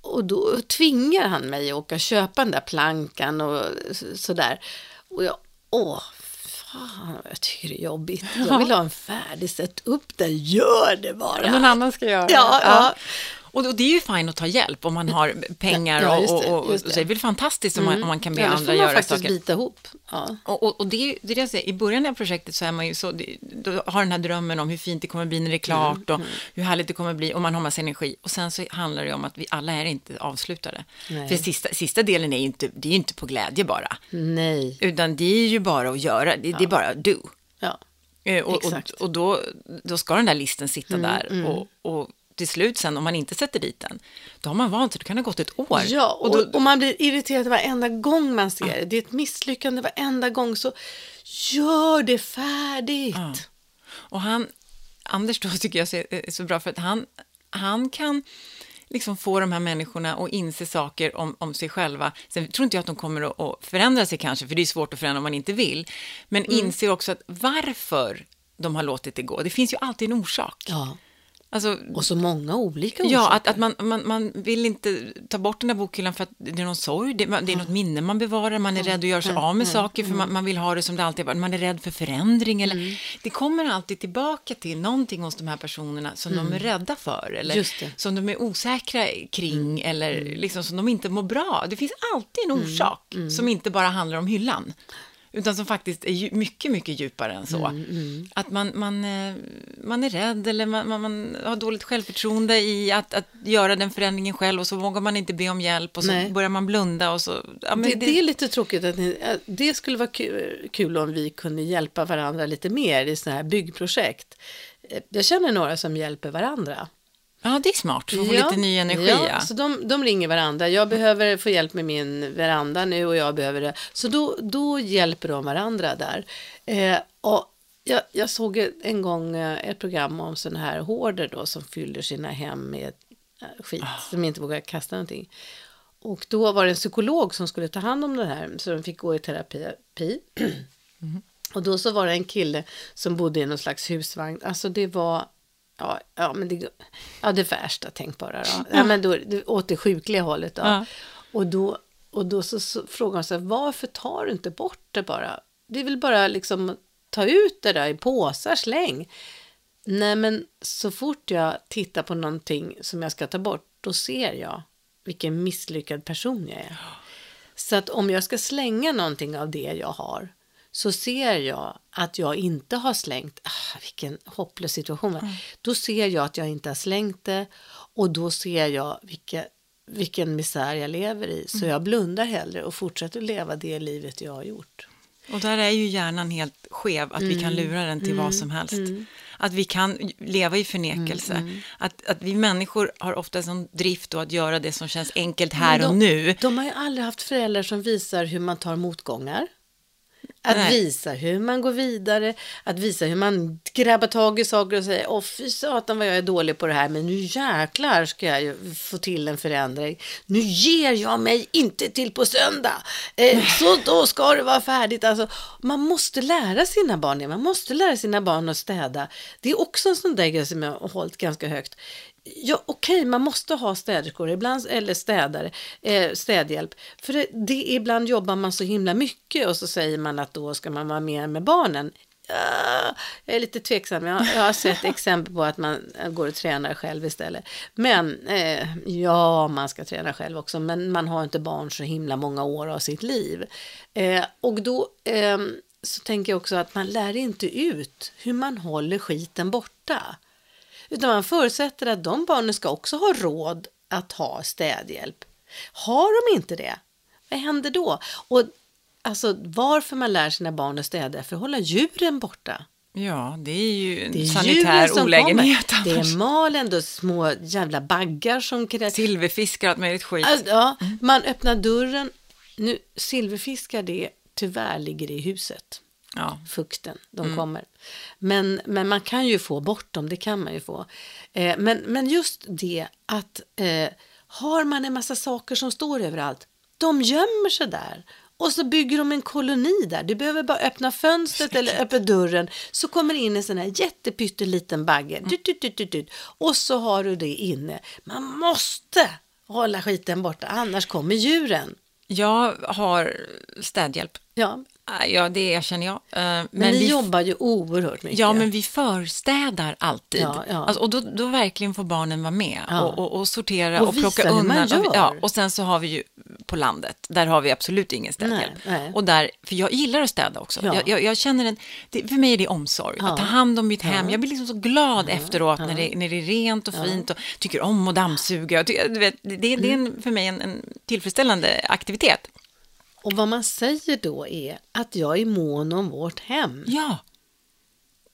Och då tvingar han mig att åka och köpa den där plankan och sådär. Och jag, åh, fan jag tycker det är jobbigt. Jag vill ha en färdig, sätt upp den, gör det bara. Någon annan ska göra Ja, ja. Och då- det är ju fint att ta hjälp om man har pengar Ja, och, och, det, och, och just det. så är väl fantastiskt om, man, om man kan be Annars andra får man göra faktiskt saker. bita ihop. Ja. Och, och, och det, det är det jag säger, i början av projektet så är man ju så, då har den här drömmen om hur fint det kommer bli när det är klart Mm, och hur härligt det kommer bli och man har massa energi. Och sen så handlar det om att vi alla är inte avslutade. Nej. För sista, sista delen är ju inte, det är inte på glädje bara, Nej. utan det är ju bara att göra, det, det är bara do. Ja. Eh, Och, och, Exakt. och då, då ska den där listen sitta där och, och till slut sen om man inte sätter dit den, då har man vant sig, då kan det ha gått ett år. Ja, och, och då, och man blir irriterad varenda gång man ser det. Det är ett misslyckande varenda gång, så gör det färdigt. Ja. Och han, Anders då tycker jag är är så bra för att han, han kan liksom få de här människorna att inse saker om, om sig själva. Sen tror inte jag att de kommer att, att förändra sig kanske, för det är svårt att förändra om man inte vill. Men Mm. inser också att varför de har låtit det gå. Det finns ju alltid en orsak. Ja. Alltså, Och så många olika orsaker. Ja, att, att man, man, man vill inte ta bort den där bokhyllan för att det är någon sorg, det, det är något minne man bevarar, man är rädd att göra sig av med saker för man, man vill ha det som det alltid varit, man är rädd för förändring. Eller, Det kommer alltid tillbaka till någonting hos de här personerna som de är rädda för eller som de är osäkra kring eller liksom som de inte mår bra. Det finns alltid en orsak som inte bara handlar om hyllan. Utan som faktiskt är mycket, mycket djupare än så. Att man, man, eh, man är rädd eller man, man, man har dåligt självförtroende i att, att göra den förändringen själv och så vågar man inte be om hjälp och så Nej. börjar man blunda och så... Ja, men det, det är lite tråkigt att ni, att det skulle vara kul, kul om vi kunde hjälpa varandra lite mer i sådana här byggprojekt. Eh, Jag känner några som hjälper varandra. Ja, det är smart. Få lite ny energi. Ja, Ja. så de, de ringer varandra. Jag behöver få hjälp med min veranda nu och jag behöver det. Så då, då hjälper de varandra där. Eh, och jag, jag såg en gång eh, ett program om sådana här hårder då som fyller sina hem med eh, skit som inte vågar kasta någonting. Och då var det en psykolog som skulle ta hand om det här så de fick gå i terapi. Och då så var det en kille som bodde i någon slags husvagn. Alltså det var, ja, ja men det, ja, det värsta tänkbara då. Ja, men då, det, åt det sjukliga hållet då. Ja. Och då, och då så, så frågade han sig, varför tar du inte bort det bara? Det är väl bara liksom ta ut det där i påsar, släng. Nej, men så fort jag tittar på någonting som jag ska ta bort, då ser jag vilken misslyckad person jag är. Så att om jag ska slänga någonting av det jag har, så ser jag att jag inte har slängt, ah, vilken hopplös situation, va? då ser jag att jag inte har slängt det och då ser jag vilka, vilken misär jag lever i. Så jag blundar hellre och fortsätter leva det livet jag har gjort. Och där är ju hjärnan helt skev, att vi Mm. kan lura den till vad som helst. Att vi kan leva i förnekelse. Mm, Att, att vi människor har ofta sån drift då att göra det som känns enkelt här Men och de, nu. De har ju aldrig haft föräldrar som visar hur man tar motgångar. Att Nej. visa hur man går vidare, att visa hur man grabbar tag i saker och säger åh fy satan vad jag är dålig på det här men nu jäklar ska jag ju få till en förändring. Nu ger jag mig inte till på söndag, eh, så då ska det vara färdigt. Alltså, man måste lära sina barn det, man måste lära sina barn att städa. Det är också en sån där grej som jag har hållit ganska högt. Ja, okej, man måste ha städerskor ibland, eller städare, eh, städhjälp. För det, det, ibland jobbar man så himla mycket och så säger man att då ska man vara mer med barnen. Ja, jag är lite tveksam. Jag, jag har sett [laughs] exempel på att man går och tränar själv istället. Men eh, ja, man ska träna själv också. Men man har inte barn så himla många år av sitt liv. Eh, och då eh, så tänker jag också att man lär inte ut hur man håller skiten borta. Utan man förutsätter att de barnen ska också ha råd att ha städhjälp. Har de inte det, vad händer då? Och alltså varför man lär sina barn att städa för att hålla djuren borta. Ja, det är ju en Det är sanitär olägenhet. kommer. Det är malen, då små jävla baggar som krävs. Silverfiskar och allt möjligt skit. Alltså, ja, man öppnar dörren. Nu, silverfiskar det tyvärr ligger i huset. Ja. fukten, de kommer. Men, men man kan ju få bort dem, det kan man ju få. Eh, men, men just det att eh, har man en massa saker som står överallt, de gömmer sig där. Och så bygger de en koloni där. Du behöver bara öppna fönstret eller öppna dörren så kommer det in en sån här jättepytteliten bagge. Dut, dut, dut, dut. Och så har du det inne. Man måste hålla skiten borta, annars kommer djuren. Jag har städhjälp. Ja, Ja, det erkänner jag. Eh, Men, men, ni vi, jobbar ju oerhört mycket. Ja, men vi förstädar alltid. Ja, ja. Alltså, och då, då verkligen får barnen vara med Ja. och, och, och sortera Och och, plocka undan. Och, ja, och sen så har vi ju på landet, där har vi absolut ingen städhjälp. Nej, nej. Och där, för jag gillar att städa också. Ja. Jag, jag, jag känner en, det, för mig är det omsorg, att ta hand om mitt hem. Jag blir liksom så glad efteråt när, det, när det är rent och fint och tycker om att dammsuga. Tycker- vet, det, det är Mm. en, för mig en, en tillfredsställande aktivitet. Och vad man säger då är att jag är mån om vårt hem. Ja.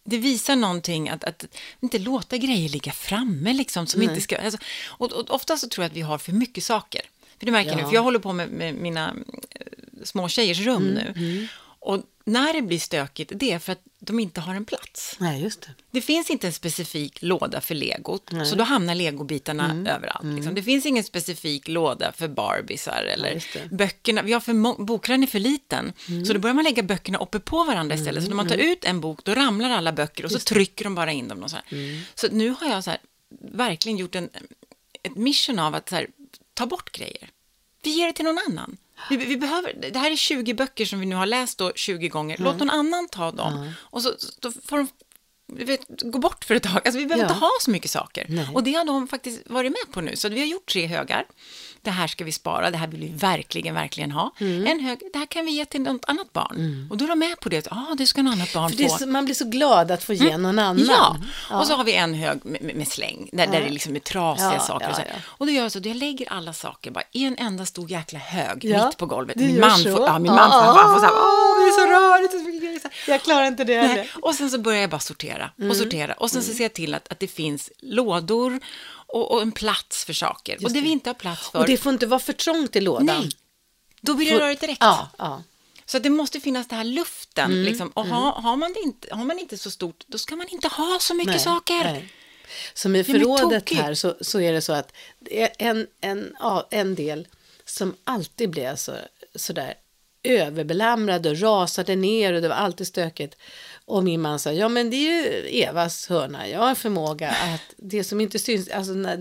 Det visar någonting att, att inte låta grejer ligga framme liksom. Som inte ska, alltså, och, och ofta så tror jag att vi har för mycket saker. För det märker jag Ja. nu, för jag håller på med, med mina eh, små tjejers rum nu. Och när det blir stökigt, det är för att de inte har en plats. Nej, just det. Det finns inte en specifik låda för legot, så då hamnar legobitarna Mm. överallt. Liksom. Det finns ingen specifik låda för Barbiesar eller just. Mm. böckerna. Vi har för bokrän är för liten, så då börjar man lägga böckerna uppe på varandra istället. Så när man tar ut en bok, då ramlar alla böcker och så trycker de bara in dem. Och så. Mm. så nu har jag så här, verkligen gjort en, ett mission av att så här, ta bort grejer. Vi ger det till någon annan. Vi, vi behöver, det här är 20 böcker som vi nu har läst då 20 gånger. Låt någon annan ta dem. Och så, då får de vet, gå bort för ett tag. Alltså, vi behöver Ja. inte ha så mycket saker. Nej. Och det har de faktiskt varit med på nu. Så vi har gjort tre högar. Det här ska vi spara, det här vill vi verkligen, verkligen ha. Mm. En hög, det här kan vi ge till något annat barn. Och då är de med på det. Ja, ah, det ska något annat barn För få. så, man blir så glad att få ge någon annan. Mm. Ja. och så har vi en hög med, med- släng, där, där det liksom är trasiga Ja, saker. ja, och, så. ja. och då gör jag så, att jag lägger alla saker bara i en enda stor jäkla hög Ja, mitt på golvet. Min man, får, ja, min man får, Ah. han får så här, åh, det är så rörigt. och så mycket grejer", så här. Jag klarar inte det heller. Och sen så börjar jag bara sortera Mm. och sortera. Och sen så ser jag till att, att det finns lådor och, och en plats för saker. och det, vi inte har plats för, Och det får inte vara för trångt i lådan. nej, då blir det rörigt direkt. Ja, ja. Så det måste finnas det här luften. Mm, liksom. Och ha, har, man det inte, har man inte så stort, då ska man inte ha så mycket Nej, saker. nej. Som i förrådet här så, så är det så att det en, en, ja, en del som alltid blev så, så där överbelamrad och rasade ner och det var alltid stökigt. Och min man sa, ja men det är ju Evas hörna, jag har en förmåga att det som inte syns, alltså när,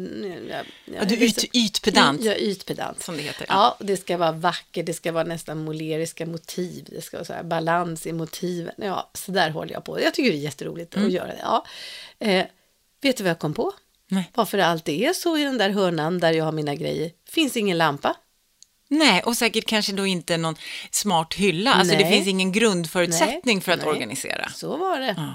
jag, jag, Ja, du är yt, ytpedant, Jag är ytpedant. som det heter. Ja, det ska vara vackert, det ska vara nästan måleriska motiv, det ska vara så här balans i motiven. Ja, så där håller jag på. Jag tycker det är jätteroligt Mm. att göra det. Ja. Eh, vet du vad jag kom på? Nej. Varför det alltid är så i den där hörnan där jag har mina grejer. Finns ingen lampa. Nej, och säkert kanske då inte någon smart hylla. Alltså det finns ingen grundförutsättning Nej, för att nej. organisera. Så var det. Ja.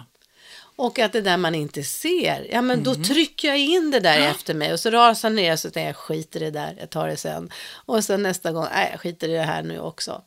Och att det där man inte ser, ja men Mm. då trycker jag in det där efter mig och så rasar ner så tänker jag skiter i det där, jag tar det sen. Och sen nästa gång, nej jag skiter i det här nu också.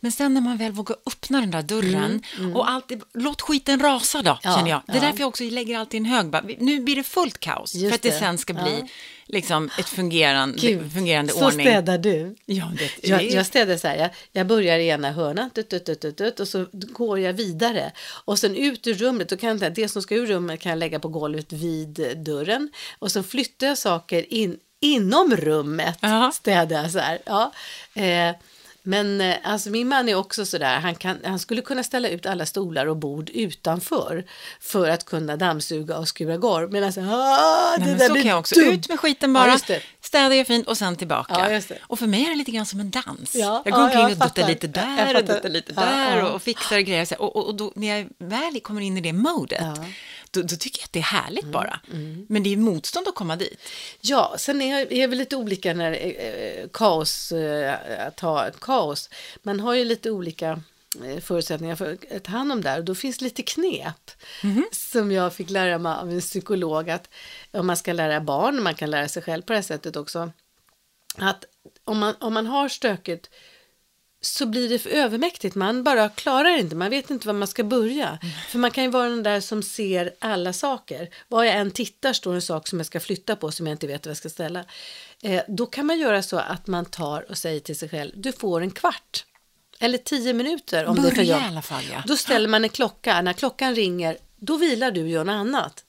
Men sen när man väl vågar öppna den där dörren och alltid, låt skiten rasa då, Mm, Ja, känner jag. Det är ja. därför jag också lägger alltid en hög. bara, Nu blir det fullt kaos Just för att det det. sen ska bli Ja. liksom ett fungerande, Gud, fungerande så ordning. städar du. Ja, det, [laughs] Jag, det- jag städar så här, jag, jag börjar i ena hörnan tut, tut, tut, tut, och så går jag vidare. Och sen ut ur rummet, då kan jag, det som ska ur rummet kan jag lägga på golvet vid dörren. Och så flyttar jag saker in, inom rummet, Ja. städar jag så här. Ja. Eh, men eh, alltså min man är också sådär, han, kan, han skulle kunna ställa ut alla stolar och bord utanför för att kunna dammsuga och skura golv. Men alltså, ah, det Nej, men där så blir kan jag också. dumt. Ut med skiten Ja, bara, det. städa jag fint och sen tillbaka. Ja. Och för mig är det lite grann som en dans. Ja, jag går ja, omkring och duttar lite där och duttar lite Ja, där ja. och fixar och grejer. Och, och, och då, när jag väl kommer in i det modet, Ja. Då, då tycker jag att det är härligt Mm, bara. Men det är motstånd att komma dit. Ja, sen är, är vi lite olika när eh, kaos, eh, att ha kaos. Man har ju lite olika eh, förutsättningar för att ta hand om det här. Och då finns lite knep som jag fick lära mig av en psykolog att om man ska lära barn, man kan lära sig själv på det här sättet också, att om man, om man har stökigt så blir det för övermäktigt. Man bara klarar inte, man vet inte var man ska börja. För man kan ju vara den där som ser alla saker. Var jag än tittar står en sak som jag ska flytta på som jag inte vet vad jag ska ställa. Eh, då kan man göra så att man tar och säger till sig själv, du får en kvart. Eller tio minuter om det är för Börja jobb. i alla fall, ja. Då ställer man en klocka, när klockan ringer, då vilar du och gör något annat.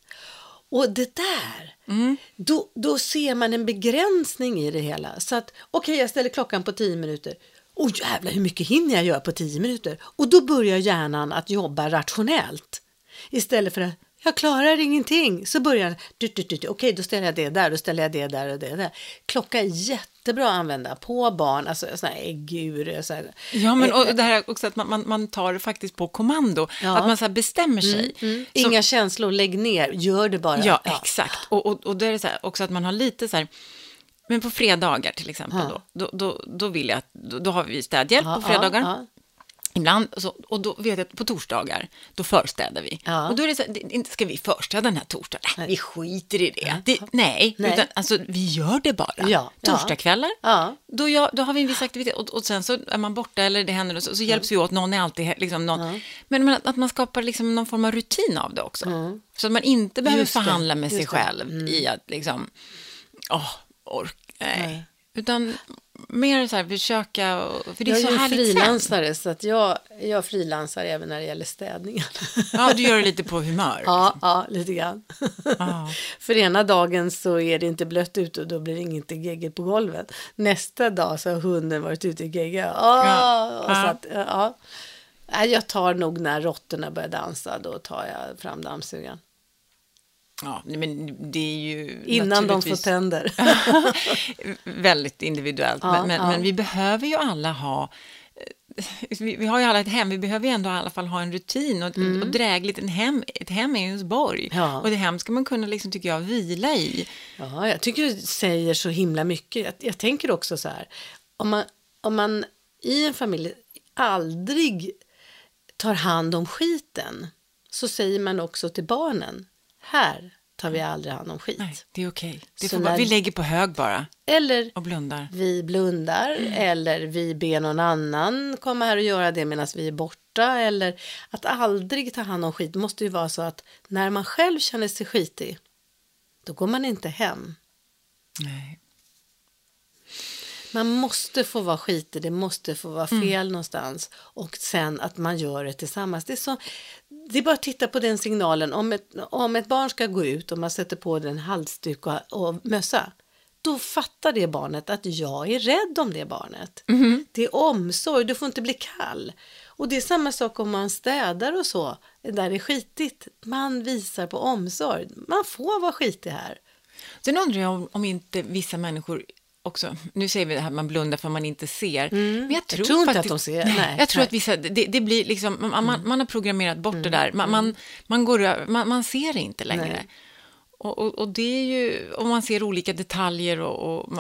Och det där, Mm. då, då ser man en begränsning i det hela. Så att, okej, jag ställer klockan på 10 minuter. Åh jävlar, hur mycket hinner jag göra på 10 minuter? Och då börjar hjärnan att jobba rationellt. Istället för att jag klarar ingenting. Så börjar den, okej, då ställer jag det där, då ställer jag det där och det där. Klocka är jättebra att använda på barn, alltså sådana här äggur. Så här. Ja, men Eh, och det här också att man, man, man tar det faktiskt på kommando. Ja. Att man så bestämmer sig. Mm. Så- Inga känslor, lägg ner, gör det bara. Ja, exakt. Och, och, och då är det så här också att man har lite så här, men på fredagar till exempel Ja. då, då, då, vill jag då, då har vi städhjälp Ja, på fredagar. ja, Ibland, så, och då vet jag att på torsdagar, då förstädar vi. Ja. Och då är det så inte ska vi förstäda den här torsdagen? Nej, vi skiter i det. det nej, Nej. utan alltså vi gör det bara. Ja, ja. Torsdagskvällar, Ja. då, gör, då har vi en viss aktivitet och, och sen så är man borta eller det händer och så, så hjälps vi åt, någon är alltid liksom någon. Men, men att, man skapar liksom någon form av rutin av det också. Så att man inte behöver Just förhandla med sig själv i att liksom, åh, ork, nej. Nej. Utan mer så här, försöka, för det är Jag så är härligt sen. frilansare så att jag, jag frilansar även när det gäller städningen. Ja, du gör det lite på humör. ja, ja, lite grann. Ja. [laughs] För ena dagen så är det inte blött ute och då blir det inget gegge på golvet. Nästa dag så har hunden varit ute i gegga. Ja. och så att, ja. Jag tar nog när råttorna börjar dansa, då tar jag fram dammsugaren. Ja, men det är ju Innan de får tänder. [laughs] väldigt individuellt. Ja, men, men, ja. men vi behöver ju alla ha eh, vi, vi har ju alla ett hem, vi behöver ju ändå i alla fall ha en rutin och, ett- och drägligt. En hem, ett hem är ju ens borg. Mm. Ja. Och det hem ska man kunna, liksom, tycker jag, vila i. Ja, jag tycker det säger så himla mycket. Jag, jag tänker också så här, om man, om man i en familj aldrig tar hand om skiten så säger man också till barnen, här tar vi aldrig hand om skit. Nej, det är okej. Det bara, när- vi lägger på hög bara Eller och blundar. vi blundar eller vi ber någon annan komma här och göra det medan vi är borta. Eller att aldrig ta hand om skit måste ju vara så att när man själv känner sig skitig, då går man inte hem. Nej. Man måste få vara skitig, det måste få vara Mm. fel någonstans och sen att man gör det tillsammans. Det är, så, det är bara att titta på den signalen. Om ett, om ett barn ska gå ut och man sätter på den halsduk och, och mössa, då fattar det barnet att jag är rädd om det barnet. Mm-hmm. Det är omsorg, du får inte bli kall. Och det är samma sak om man städar och så, där det är skitigt. Man visar på omsorg. Man får vara skitig här. Sen undrar jag om, om inte vissa människor också, nu säger vi det här man blundar för man inte ser, men jag tror, tror inte faktiskt, att de ser, Nej, nej, jag tror nej. att vissa, det, det blir liksom, man, man, man har programmerat bort det där, man, man, man, går, man, man ser det inte längre. Nej. Och, och, och det är ju, om man ser olika detaljer och, och,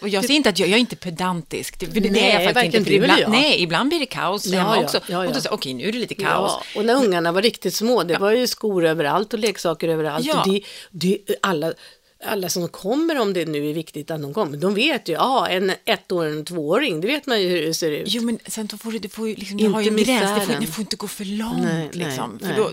och jag säger inte att jag, jag är inte pedantisk, det, för det, är jag Nej, faktiskt inte. ibland, jag. nej, ibland blir det kaos Ja, hemma ja, också. ja, ja. Och då säger jag, okej, nu är det lite kaos. Ja, och när ungarna var riktigt små, det var ju skor överallt och leksaker överallt. Och det, det, alla, alla som kommer, om det nu är viktigt att de kommer, de vet ju, ja, en ettåring och tvååring, det vet man ju hur det ser ut. Jo, men sen får det, det får ju liksom, Inte har ju en gräns, det får, det får inte gå för långt Nej, liksom. nej. För då,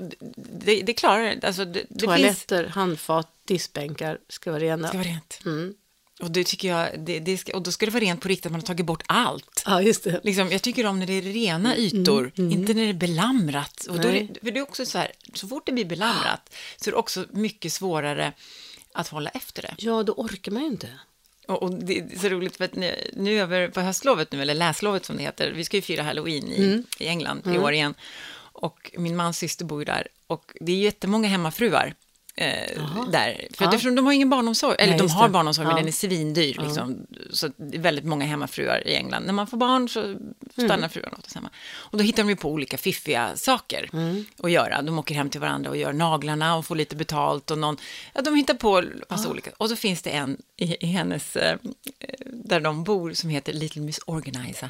det, det klarar alltså det, det finns, Toaletter, handfat, diskbänkar ska vara rena. ska vara rent. Mm. Och det tycker jag, det, det ska, och då ska det vara rent på riktigt, att man har tagit bort allt. Ja, just det. Liksom, jag tycker om när det är rena ytor, inte när det är belamrat. Och då är Mm, det, för det är också så här, så fort det blir belamrat så är det också mycket svårare att hålla efter det. Ja, då orkar man ju inte. Och, och det är så roligt för att nu, nu över på höstlovet nu, eller läslovet som det heter, vi ska ju fira halloween i, Mm. i England i år igen. Och min mans syster bor ju där och det är jättemånga hemmafruar. Eh, där. För Ja. eftersom de har ingen barnomsorg, eller Nej, de har det. barnomsorg men Ja. den är svindyr. Liksom, Så det är väldigt många hemmafruar i England. När man får barn så stannar Mm. fruarna oss hemma. Och då hittar de ju på olika fiffiga saker Mm. att göra. De åker hem till varandra och gör naglarna och får lite betalt och någon, ja, de hittar på massa olika. Och så finns det en i, i hennes, eh, där de bor som heter Little Miss Organizer.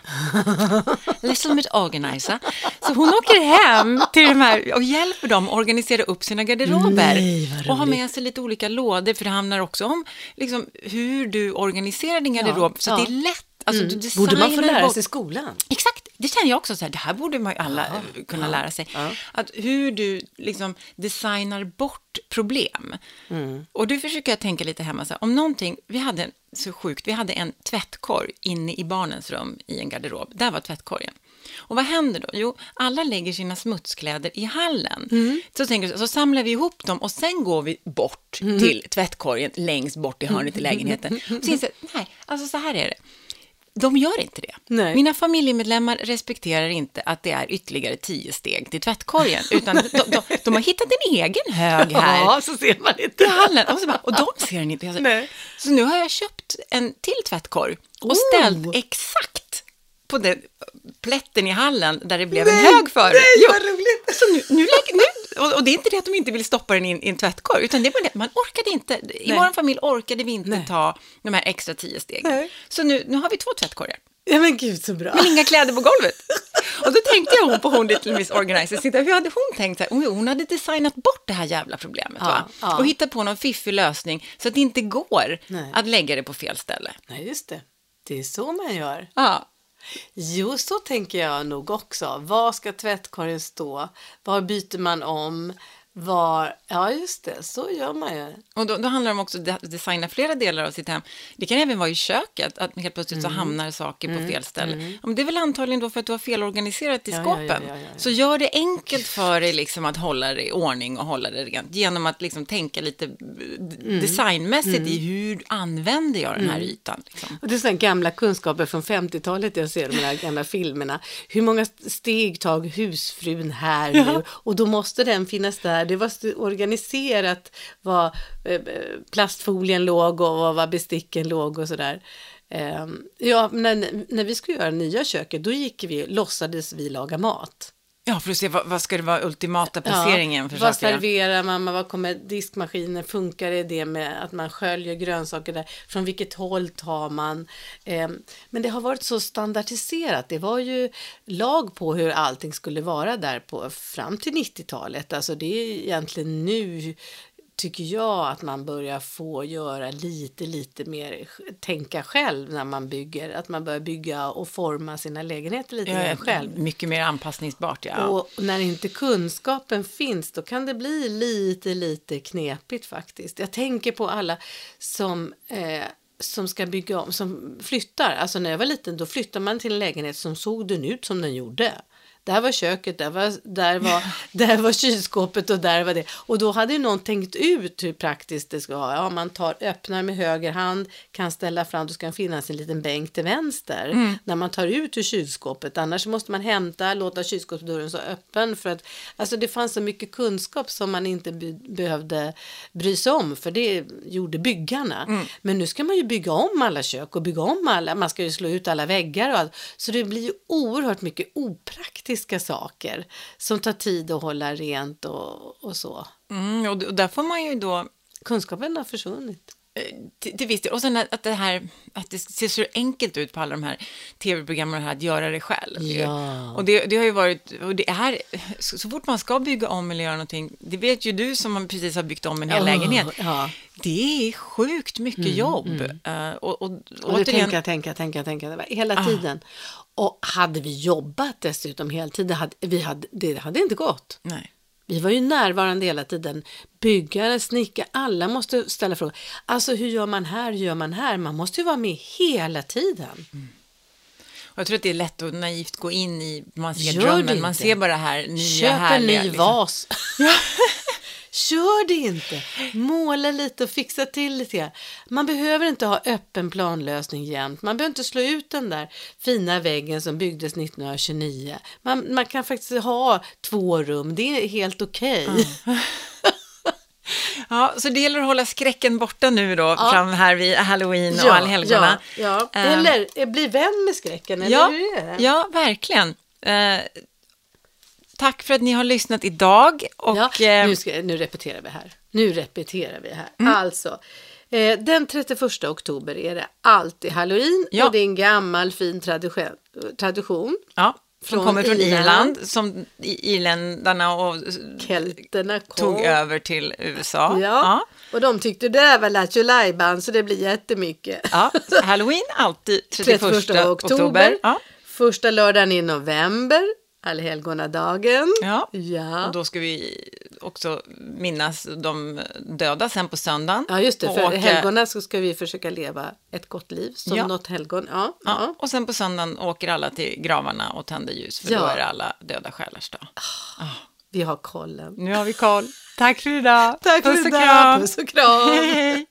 [laughs] Little Miss Organizer. Så hon åker hem till de här och hjälper dem att organisera upp sina garderober. Nej, och har med sig lite olika lådor, för det handlar också om liksom, hur du organiserar din garderob, så att ja. det är lätt. Alltså, Mm. Borde man få lära sig i skolan? Exakt, det känner jag också. Så här, det här borde man ju alla eh, kunna lära sig. Att hur du liksom designar bort problem. Mm. Och du försöker jag tänka lite hemma, så här, om någonting, vi hade så sjukt, vi hade en tvättkorg inne i barnens rum i en garderob. Där var tvättkorgen. Och vad händer då? Jo, alla lägger sina smutskläder i hallen. Mm. Så, tänker, så samlar vi ihop dem och sen går vi bort Mm. till tvättkorgen längst bort i hörnet i [laughs] lägenheten. Och så inser nej, alltså så här är det. De gör inte det. Nej. Mina familjemedlemmar respekterar inte att det är ytterligare tio steg till tvättkorgen, utan de, de, de har hittat en egen hög [laughs] här Ja, så ser man i inte. hallen. Och, så bara, och de ser den inte. Nej. Så nu har jag köpt en till tvättkorg och Oh. ställt exakt på den plätten i hallen där det blev en hög förut. nej, vad roligt. Så nu, nu, lägger- nu, och, och det är inte det att de inte vill stoppa den i en, i tvättkorg, utan det är bara det, man orkade inte, i Nej. vår familj orkade vi inte Nej. ta de här extra tio stegen. Nej. Så nu, nu har vi två tvättkorgar. Ja, men gud så bra. Men inga kläder på golvet. Och då tänkte jag hon på hon Little Miss Organizer, hur hade hon tänkt? Så hon hade designat bort det här jävla problemet Ja, va? ja. och hittat på någon fiffig lösning så att det inte går Nej. att lägga det på fel ställe. Nej, just det. Det är så man gör. Ja, Jo, så tänker jag nog också. Var ska tvättkorgen stå? Var byter man om? Var... Ja, just det. Så gör man ju. och då, då handlar det om också att de- designa flera delar av sitt hem. Det kan även vara i köket, att helt plötsligt Mm. så hamnar saker på fel ställe. Ja, men det är väl antagligen då för att du har felorganiserat i Ja, skåpen. ja, ja. Så gör det enkelt för dig liksom att hålla det i ordning och hålla det rent genom att liksom tänka lite Mm. designmässigt i hur använder jag den här ytan. Liksom. Och det är sådana gamla kunskaper från 50-talet jag ser de här gamla filmerna. Hur många steg tar husfrun här nu? Och då måste den finnas där. Det var organiserat var eh, plastfolien låg och var besticken låg och sådär. där. Ja, när, när vi skulle göra nya köket, då gick vi, låtsades vi laga mat. Ja, för att se vad, vad ska det vara ultimata placeringen för vad saker. serverar man, vad kommer diskmaskinen, funkar det det med att man sköljer grönsaker där, från vilket håll tar man? Eh, men det har varit så standardiserat, det var ju lag på hur allting skulle vara där på fram till 90-talet, alltså det är egentligen nu tycker jag att man börjar få göra lite, lite mer tänka själv när man bygger, att man börjar bygga och forma sina lägenheter lite mer själv. mycket mer anpassningsbart, ja. Och när inte kunskapen finns, då kan det bli lite, lite knepigt faktiskt. Jag tänker på alla som, eh, som ska bygga om, som flyttar. Alltså när jag var liten då flyttade man till en lägenhet som såg den ut som den gjorde. Där var köket, där var, där, var, [laughs] där var kylskåpet och där var det. Och då hade ju någon tänkt ut hur praktiskt det ska vara. Ja, man tar, öppnar med höger hand, kan ställa fram, då ska det finnas en liten bänk till vänster. Mm. När man tar ut ur kylskåpet, annars måste man hämta, låta kylskåpsdörren stå öppen. För att, alltså det fanns så mycket kunskap som man inte be behövde bry sig om, för det gjorde byggarna. Mm. Men nu ska man ju bygga om alla kök och bygga om alla, man ska ju slå ut alla väggar och allt. Så det blir ju oerhört mycket opraktiska saker som tar tid att hålla rent och, och så. Mm, och, och där får man ju då Kunskapen har försvunnit. eh, till, till viss del. Och sen att det här, att det ser så enkelt ut på alla de här tv-programmen och här att göra det själv. Ja. Och det, det har ju varit, och det är, så, så fort man ska bygga om eller göra någonting, det vet ju du som precis har byggt om en hel Ja, lägenhet, Ja. det är sjukt mycket jobb. Eh, och, och, Och det återigen, tänka, tänka, tänka, tänka, hela tiden. Och hade vi jobbat dessutom heltid, hade, vi hade, det hade inte gått. nej. Vi var ju närvarande hela tiden. Byggare, snickare, alla måste ställa frågor. Alltså hur gör man här, hur gör man här? Man måste ju vara med hela tiden. Och jag tror att det är lätt att naivt gå in i, man ser Gör det drömmen, man ser bara det här nya Köp en härliga. ny liksom. vas. [laughs] Kör det inte. Måla lite och fixa till lite. grann. Man behöver inte ha öppen planlösning jämt. Man behöver inte slå ut den där fina väggen som byggdes 1929. Man, man kan faktiskt ha två rum. Det är helt okej. Ja, så det gäller att hålla skräcken borta nu då, fram här vid halloween och allhelgona. Ja, ja. Eh, Eller eh, bli vän med skräcken, eller Ja, hur är det? ja, verkligen. Tack för att ni har lyssnat idag. Och, Ja, eh, nu, ska, nu repeterar vi här. Nu repeterar vi här. Mm. Alltså, eh, den 31 oktober är det alltid halloween Ja. och det är en gammal fin tradition. tradition. ja, som från kommer från Irland. Irland, som irländarna och Kelterna kom. tog över till USA. Ja. Ja. och de tyckte det där var Lattjo så det blir jättemycket. Ja, halloween alltid [laughs] 31, 31 oktober. oktober. Ja. Första lördagen i november, allhelgonadagen. Ja. ja. Och då ska vi också minnas de döda sen på söndagen. Ja, just det. Och För åka- helgona så ska vi försöka leva ett gott liv som Ja. något helgon. Ja, Ja. ja. Och sen på söndagen åker alla till gravarna och tänder ljus, för Ja. då är det alla döda själars dag. Vi har kollen. Nu har vi koll. Tack för idag. Tack Puss för och idag. kram. Puss och kram. Hej, hej.